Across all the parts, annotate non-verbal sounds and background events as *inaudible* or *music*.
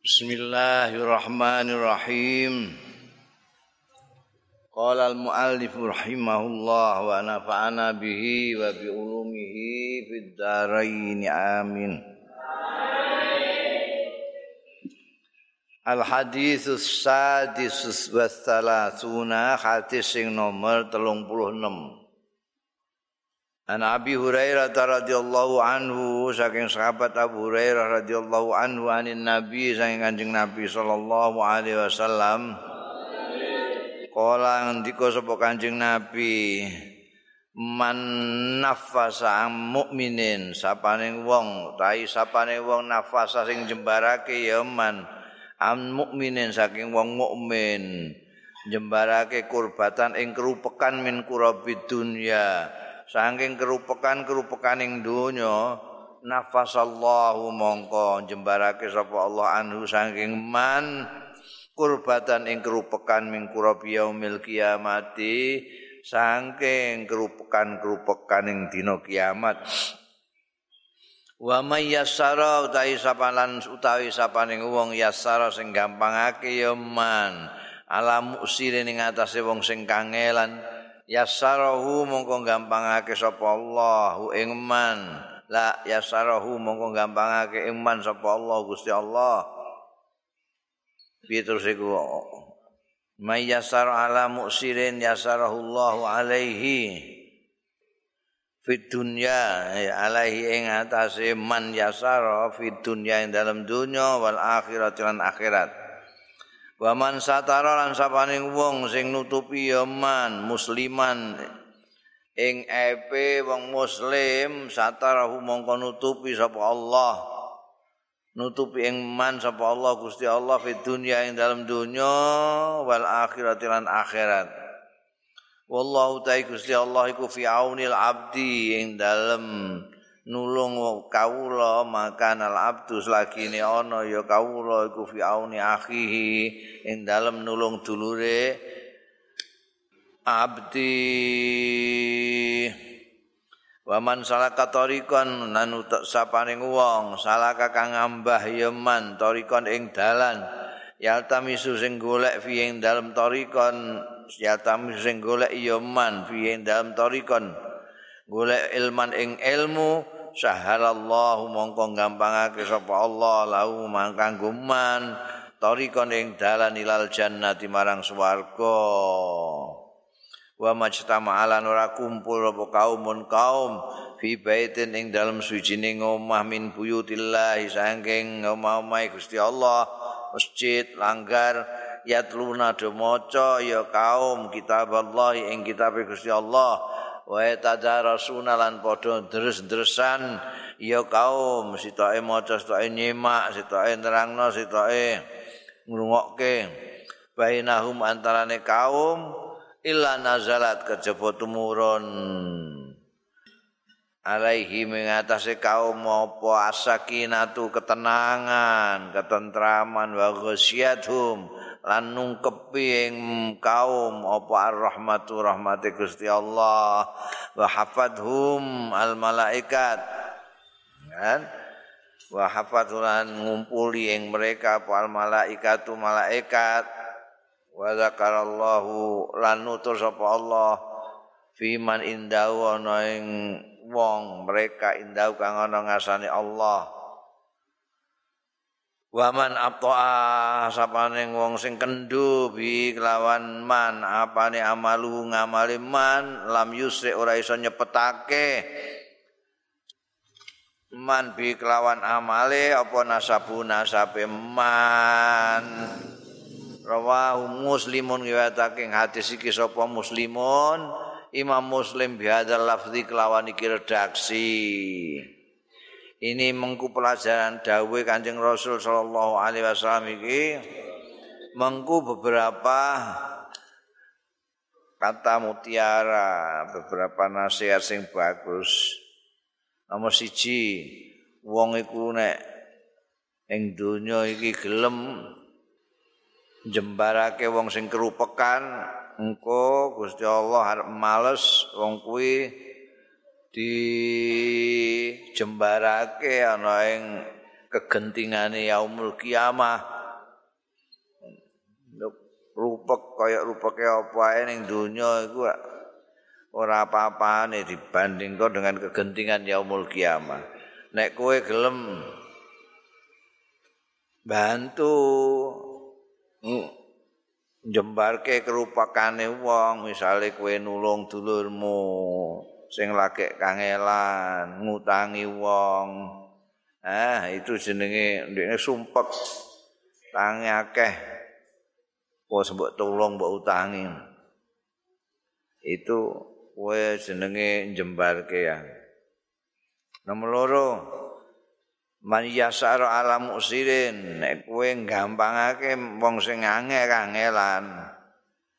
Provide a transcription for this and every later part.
Bismillahirrahmanirrahim. Qala al-muallif rahimahullah wa nafa'ana bihi wa bi ulumihi fid dharain amin. Al haditsus sadis wa thalathuna hadis sing nomor 36. An Abi Hurairah radhiyallahu anhu saking sahabat Abu Hurairah radhiyallahu anhu anin Nabi saking Kanjeng Nabi sallallahu alaihi wasallam. Kala ngendika sapa Kanjeng Nabi man nafasa mukminin sapane wong tai sapane wong nafasa sing jembarake ya man am mukminin saking wong mukmin jembarake kurbatan ing kerupekan min kurabid dunya saking kerupekan-kerupekan ing donya nafasallahu mongko jembarake sapa Allah anhu saking man kurbatan ing kerupekan min kurabi yaumil kiamati saking kerupekan-kerupekan ing dina kiamat. Wa may yassara utawi sapalan utawi sapaning wong yassara sing gampangake ya man ala muksirin ing atase wong sing kangelan yasarahu mongko gampangake sapa Allah ing man. La yasarahu mongko gampangake ing man sapa Allah Gusti Allah. Piye terus iku? May yasar ala muksirin yasarahu Allah alaihi fid dunya alaihi ing atase man yasara fid dunya ing dalam dunya wal akhirat lan akhirat Waman satara lan sapaning wong sing nutupi ya man musliman ing epe wong muslim satara mongko nutupi sapa Allah. Nutupi ing man sapa Allah Gusti Allah fi dunya ing dalam dunya wal akhirat lan akhirat. Wallahu ta'ala Gusti Allah iku fi aunil abdi ing dalam nulung kawula maka al abdu selagi ini ana ya kawula iku fi auni akhihi ing dalem nulung dulure abdi. Waman salaka tarikon lan utak sapaning wong salaka kang ngambah yeman tarikon ing dalan. Yaltamisu sing golek fi ing dalem tarikon yaltamisu sing golek yeman fi ing dalem tarikon golek ilman ing ilmu sahalallahu mongko gampangake sapa Allah lahu mangkang guman tarikon ing dalan ilal jannati marang swarga. Wa majtama ala ora kumpul apa kaumun kaum fi baitin ing dalem sucining omah min buyutillah saking omah-omah Gusti Allah masjid langgar yatluna do maca ya kaum kitab Allah ing kitab Gusti Allah wa tadarasuna lan padha deres-deresan ya kaum sitoke maca sitoke nyimak sitoke nerangno sitoke ngrungokke. Bainahum antarane kaum illa nazalat kejaba tumurun. Alaihi mengatasi kaum apa asakinatu ketenangan ketentraman wa ghasyiathum lan nungkepi ing kaum apa ar-rahmatu rahmati Gusti Allah. Wa hafadhum al malaikat kan? Wa hafadhulan ngumpuli ing mereka apa al malaikatu malaikat. Wa zakarallahu lan nutur sapa Allah. Fiman indahu ana ing wong mereka indahu kang ana ngasane Allah Waman abtoa sapane wong sing kendu bi kelawan man apane amalu ngamali man lam yusri ora iso nyepetake. Man bi kelawan amale apa nasabu nasabe man. Rawahu muslimun riwayatake hadis iki sapa muslimun? Imam muslim bihadzal lafzi kelawan iki redaksi ini mengku pelajaran dawe Kanjeng Rasul sallallahu alaihi wasallam iki mengku beberapa kata mutiara, beberapa nasihat sing bagus. Nomor siji, wong iku nek ing donya iki gelem jembarake wong sing kerupekan, engko Gusti Allah arep males wong kuwi di jembarake ana ing kegentingane yaumul kiamah. Rupek kaya rupeke apa ae ning donya iku ora apa-apane dibandingkan dengan kegentingan yaumul kiamah. Nek kowe gelem bantu jembarke kerupakane wong misale kowe nulung dulurmu sing lagi kangelan ngutangi wong. Ah itu jenenge ndekne sumpek. Tangi akeh. Kok sebut tolong mbok utangi. Itu kowe jenenge jembarke ya. Nomor loro man yasar ala musirin nek kowe gampangake wong sing angel-angelan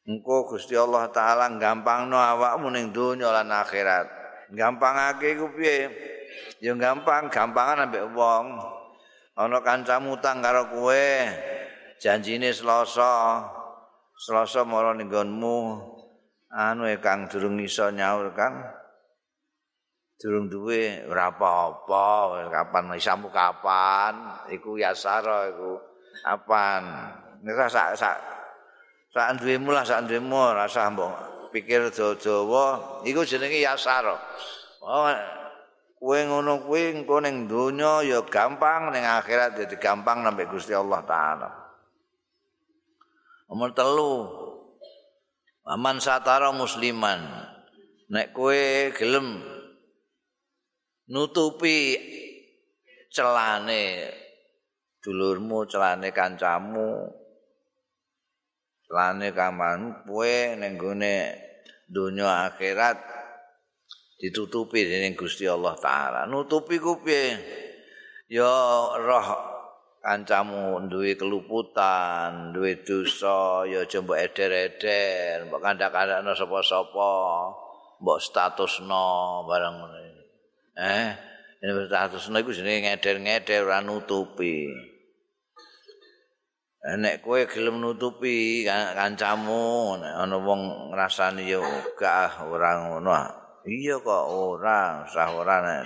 engko Gusti Allah taala gampangno awakmu ning donya lan akhirat. Gampangake iku piye? Ya gampang gampangan ambek wong. Ana kancamu utang karo kowe janjine Selasa. Selasa mara ning anu e Kang durung iso nyaur Kang. Durung duwe ora apa-apa. Kapan isamu kapan? Iku yasara iku. Kapan? Nek sak sak sak duwemu lah sak duwemu rasa mbok pikir dawa iku jenenge yasara. Oh kowe ngono kuwi engko ning donya ya gampang ning akhirat jadi gampang sampai Gusti Allah taala. Nomor telu aman satara musliman. Nek kowe gelem nutupi celane dulurmu, celane kancamu, celane kamanmu, kowe ning gone donya akhirat ditutupi dening Gusti Allah taala. Nutupi ku piye? Ya roh kancamu duwe keluputan, duwe dosa, ya aja mbok eder-eder, mbok kandak-kandakno sapa-sapa, mbok statusno barang ngono. Eh, ini status iku jenenge ngeder-ngeder ora nutupi. Eh, nek kowe gelem nutupi kancamu, nek ana wong ngrasani ya gak ora ngono. Iya kok ora, sah ora nek.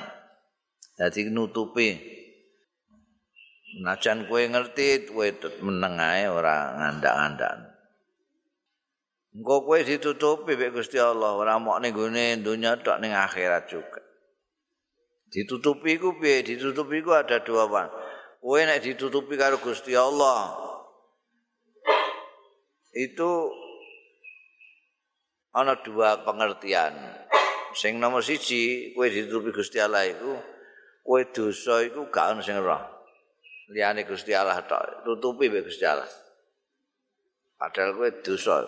Dadi nutupi. Najan kowe ngerti, kowe meneng ae ora ngandak-ngandak. Engko kowe ditutupi mek Gusti Allah, ora mok ning gone donya tok ning akhirat juga. Ditutupi ku piye? Ditutupi ku ada dua apa? Kowe nek ditutupi karo Gusti Allah. Itu ana dua pengertian. Sing nomor siji, kowe ditutupi Gusti Allah iku kowe dosa iku gak ono sing roh. Liyane Gusti Allah tok, tutupi be Gusti Allah. Padahal kowe dosa.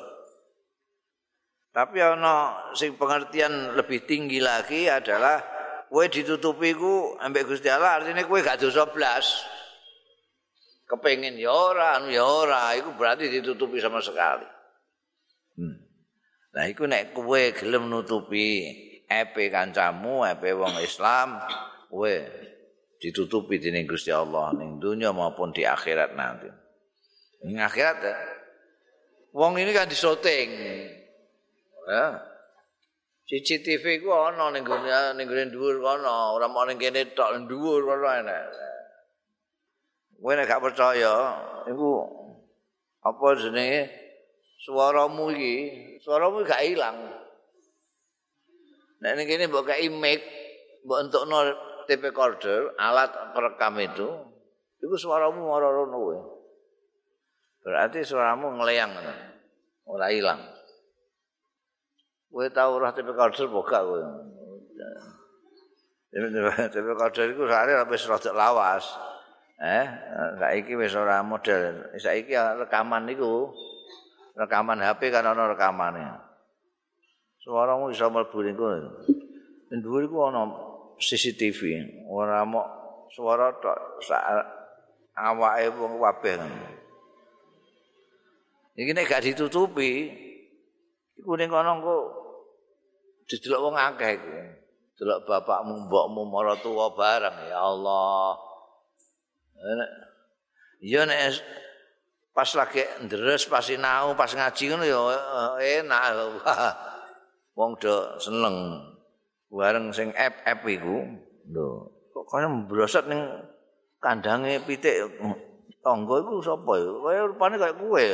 Tapi ana sing pengertian lebih tinggi lagi adalah kowe ditutupi ku ambek Gusti Allah artine kowe gak dosa blas. Kepengin ya ora, anu ya ora, iku berarti ditutupi sama sekali. Hmm. Nah, iku nek kowe gelem nutupi epe kancamu, epe wong Islam, kowe ditutupi dening Gusti Allah ning dunia maupun di akhirat nanti. Ning akhirat ya. Wong ini kan disoting. Ya, CCTV ku ana ning ning dhuwur kono, ora mau ning kene tok dhuwur kono enak. Kowe nek gak percaya, iku apa jenenge suaramu iki, suaramu gak ilang. Nek ning kene mbok kei mic, mbok entukno tape recorder, alat perekam itu, iku suaramu ora ono kowe. Berarti suaramu ngeleyang ora ilang. kowe tau ora tepe kader apa gak kowe tepe kader iku sare wis rada lawas eh saiki wis ora model. Saiki rekaman niku rekaman HP kan ana rekamane. Suaramu iso mlebu niku dhuwur iku ana CCTV ora mok suara tok sak awake wong kabeh. Iki nek gak ditutupi iku ning kono kok didelok wong akeh iku. Delok bapakmu, mbokmu, mara tuwa bareng. Ya Allah. Ya nek pas lagi ndres pas sinau pas ngaji ngono ya enak. *laughs* Wong do seneng bareng sing app-app iku. Lho, kok kaya mbrosot ning kandange pitik tangga iku sapa ya? Kaya rupane kaya kowe.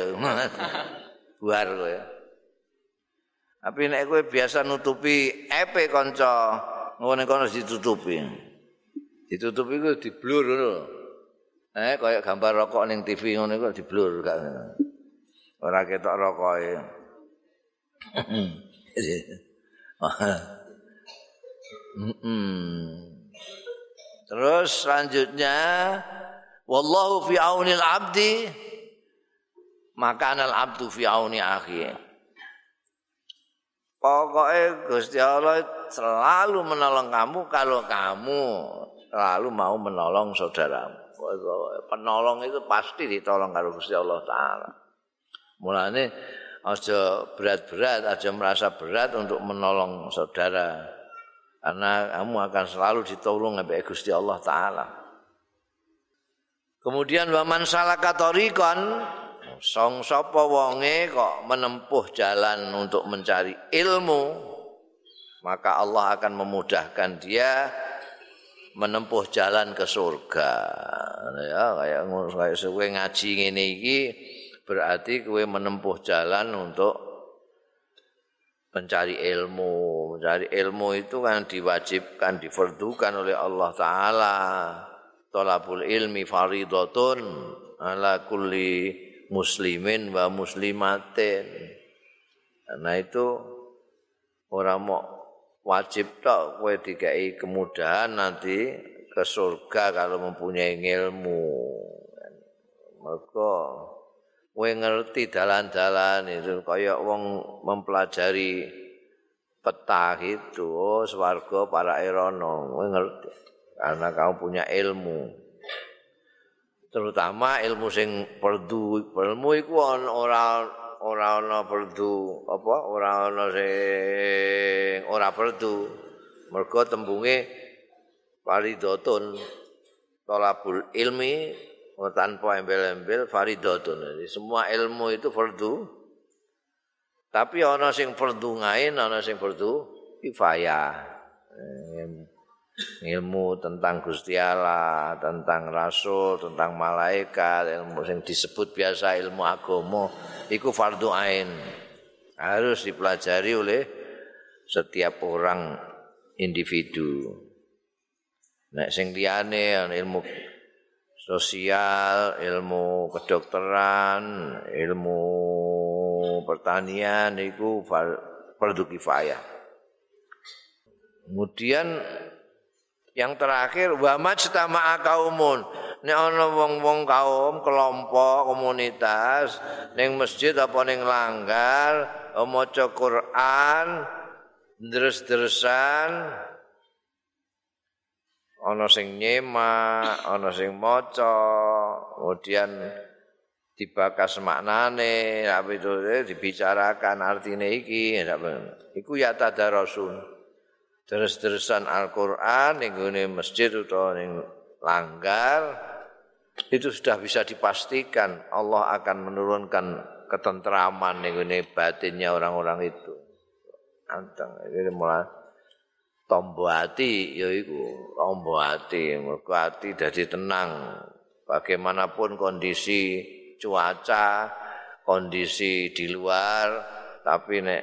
*laughs* Buar kowe. Tapi nek kowe biasa nutupi epe kanca, ngene kono ditutupi. Ditutupi ku diblur ngono. Eh kaya gambar rokok ning TV ngono iku diblur gak. Ora ketok rokoke. Terus selanjutnya wallahu fi aunil abdi maka anal abdu fi auni akhi. Pokoknya Gusti Allah selalu menolong kamu kalau kamu selalu mau menolong saudaramu. Penolong itu pasti ditolong kalau Gusti Allah Taala. Mulane aja berat-berat, aja merasa berat untuk menolong saudara. Karena kamu akan selalu ditolong oleh Gusti Allah Taala. Kemudian waman salaka tariqan song sapa wonge kok menempuh jalan untuk mencari ilmu maka Allah akan memudahkan dia menempuh jalan ke surga. Ya kayak kayak suwe ngaji ngene iki berarti kowe menempuh jalan untuk mencari ilmu. Mencari ilmu itu kan diwajibkan difardukan oleh Allah taala. Talabul ilmi faridatun ala kulli muslimin wa muslimatin. Karena itu orang mau wajib tok kowe dikai kemudahan nanti ke surga kalau mempunyai ilmu. Maka kowe ngerti dalan-dalan itu kaya wong mempelajari peta itu oh swarga para erono kowe ngerti karena kamu punya ilmu. Terutama ilmu sing perdu, ilmu iku ora ora ana perdu apa? Ora ana sing ora perdu. Mergo tembunge faridatun talabul ilmi tanpa embel-embel faridatun jadi semua ilmu itu fardu tapi ana sing fardu ngain ana sing fardu kifayah ilmu tentang Gusti Allah, tentang rasul, tentang malaikat, ilmu yang disebut biasa ilmu agama iku fardu ain. Harus dipelajari oleh setiap orang individu. Nek sing liyane ilmu sosial, ilmu kedokteran, ilmu pertanian iku fardu kifayah. Kemudian Yang terakhir wa majtama'a kaumun. Nek ana wong-wong kaum, kelompok, komunitas ning masjid apa ning langgar maca Quran, deres-deresan ana sing nyemak, ana sing maca, kemudian dibakas maknane, apa itu eh, dibicarakan artine iki, iku ya tadarasun. Deres-deresan Al-Qur'an ning masjid utawa ning langgar itu sudah bisa dipastikan Allah akan menurunkan ketentraman ning batinnya orang-orang itu. Anteng ini mulai tombo hati yaiku tombo hati mergo hati dadi tenang bagaimanapun kondisi cuaca kondisi di luar tapi nek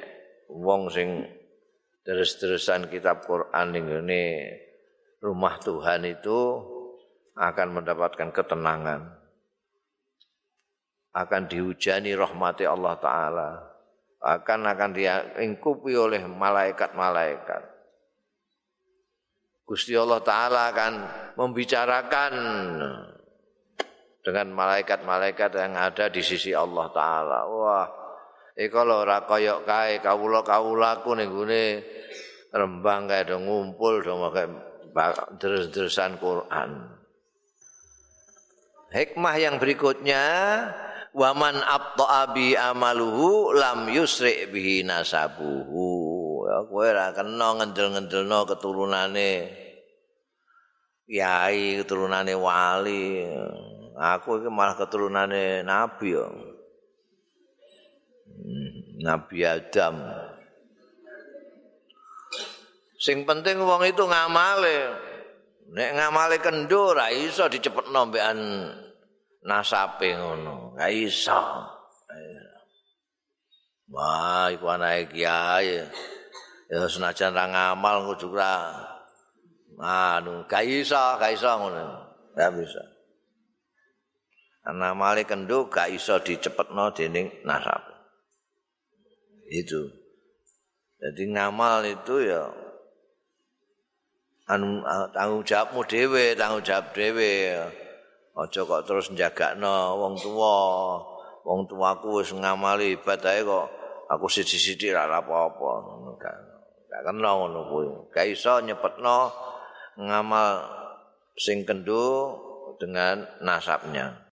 wong sing terus-terusan kitab Quran ini rumah Tuhan itu akan mendapatkan ketenangan. Akan dihujani rahmati Allah taala. Akan akan diingkupi oleh malaikat-malaikat. Gusti Allah taala akan membicarakan dengan malaikat-malaikat yang ada di sisi Allah taala. Wah Eka lho ora kaya kae kawula-kawulaku ning gone Rembang kae do ngumpul do terus-terusan Quran. Hikmah yang berikutnya waman abta'a bi amaluhu lam yusri bihi nasabuhu. Ya kowe ora kena ngendel-ngendelno keturunane kiai, keturunane wali. Aku iki malah keturunane nabi ya. Nabi Adam. Sing penting wong itu ngamale. nek ngamale kendo ora iso dicepetno mbekan nasape ngono. Ga iso. Wah iku anake kiai. Ya senajan ra ngamal kudu ra anu ga iso ga iso ngono. Ga bisa. Ana male kendo ga iso dicepetno dening nasab itu jadi ngamal itu ya anu tanggung jawabmu dhewe tanggung jawab dhewe Aja kok terus njagakno wong tuwa. Wong tuaku wis ngamali ibadahe kok aku sithik-sithik ora apa-apa ngono kan. Gak kena ngono kuwi. Gak iso nyepetno ngamal sing kendo dengan nasabnya.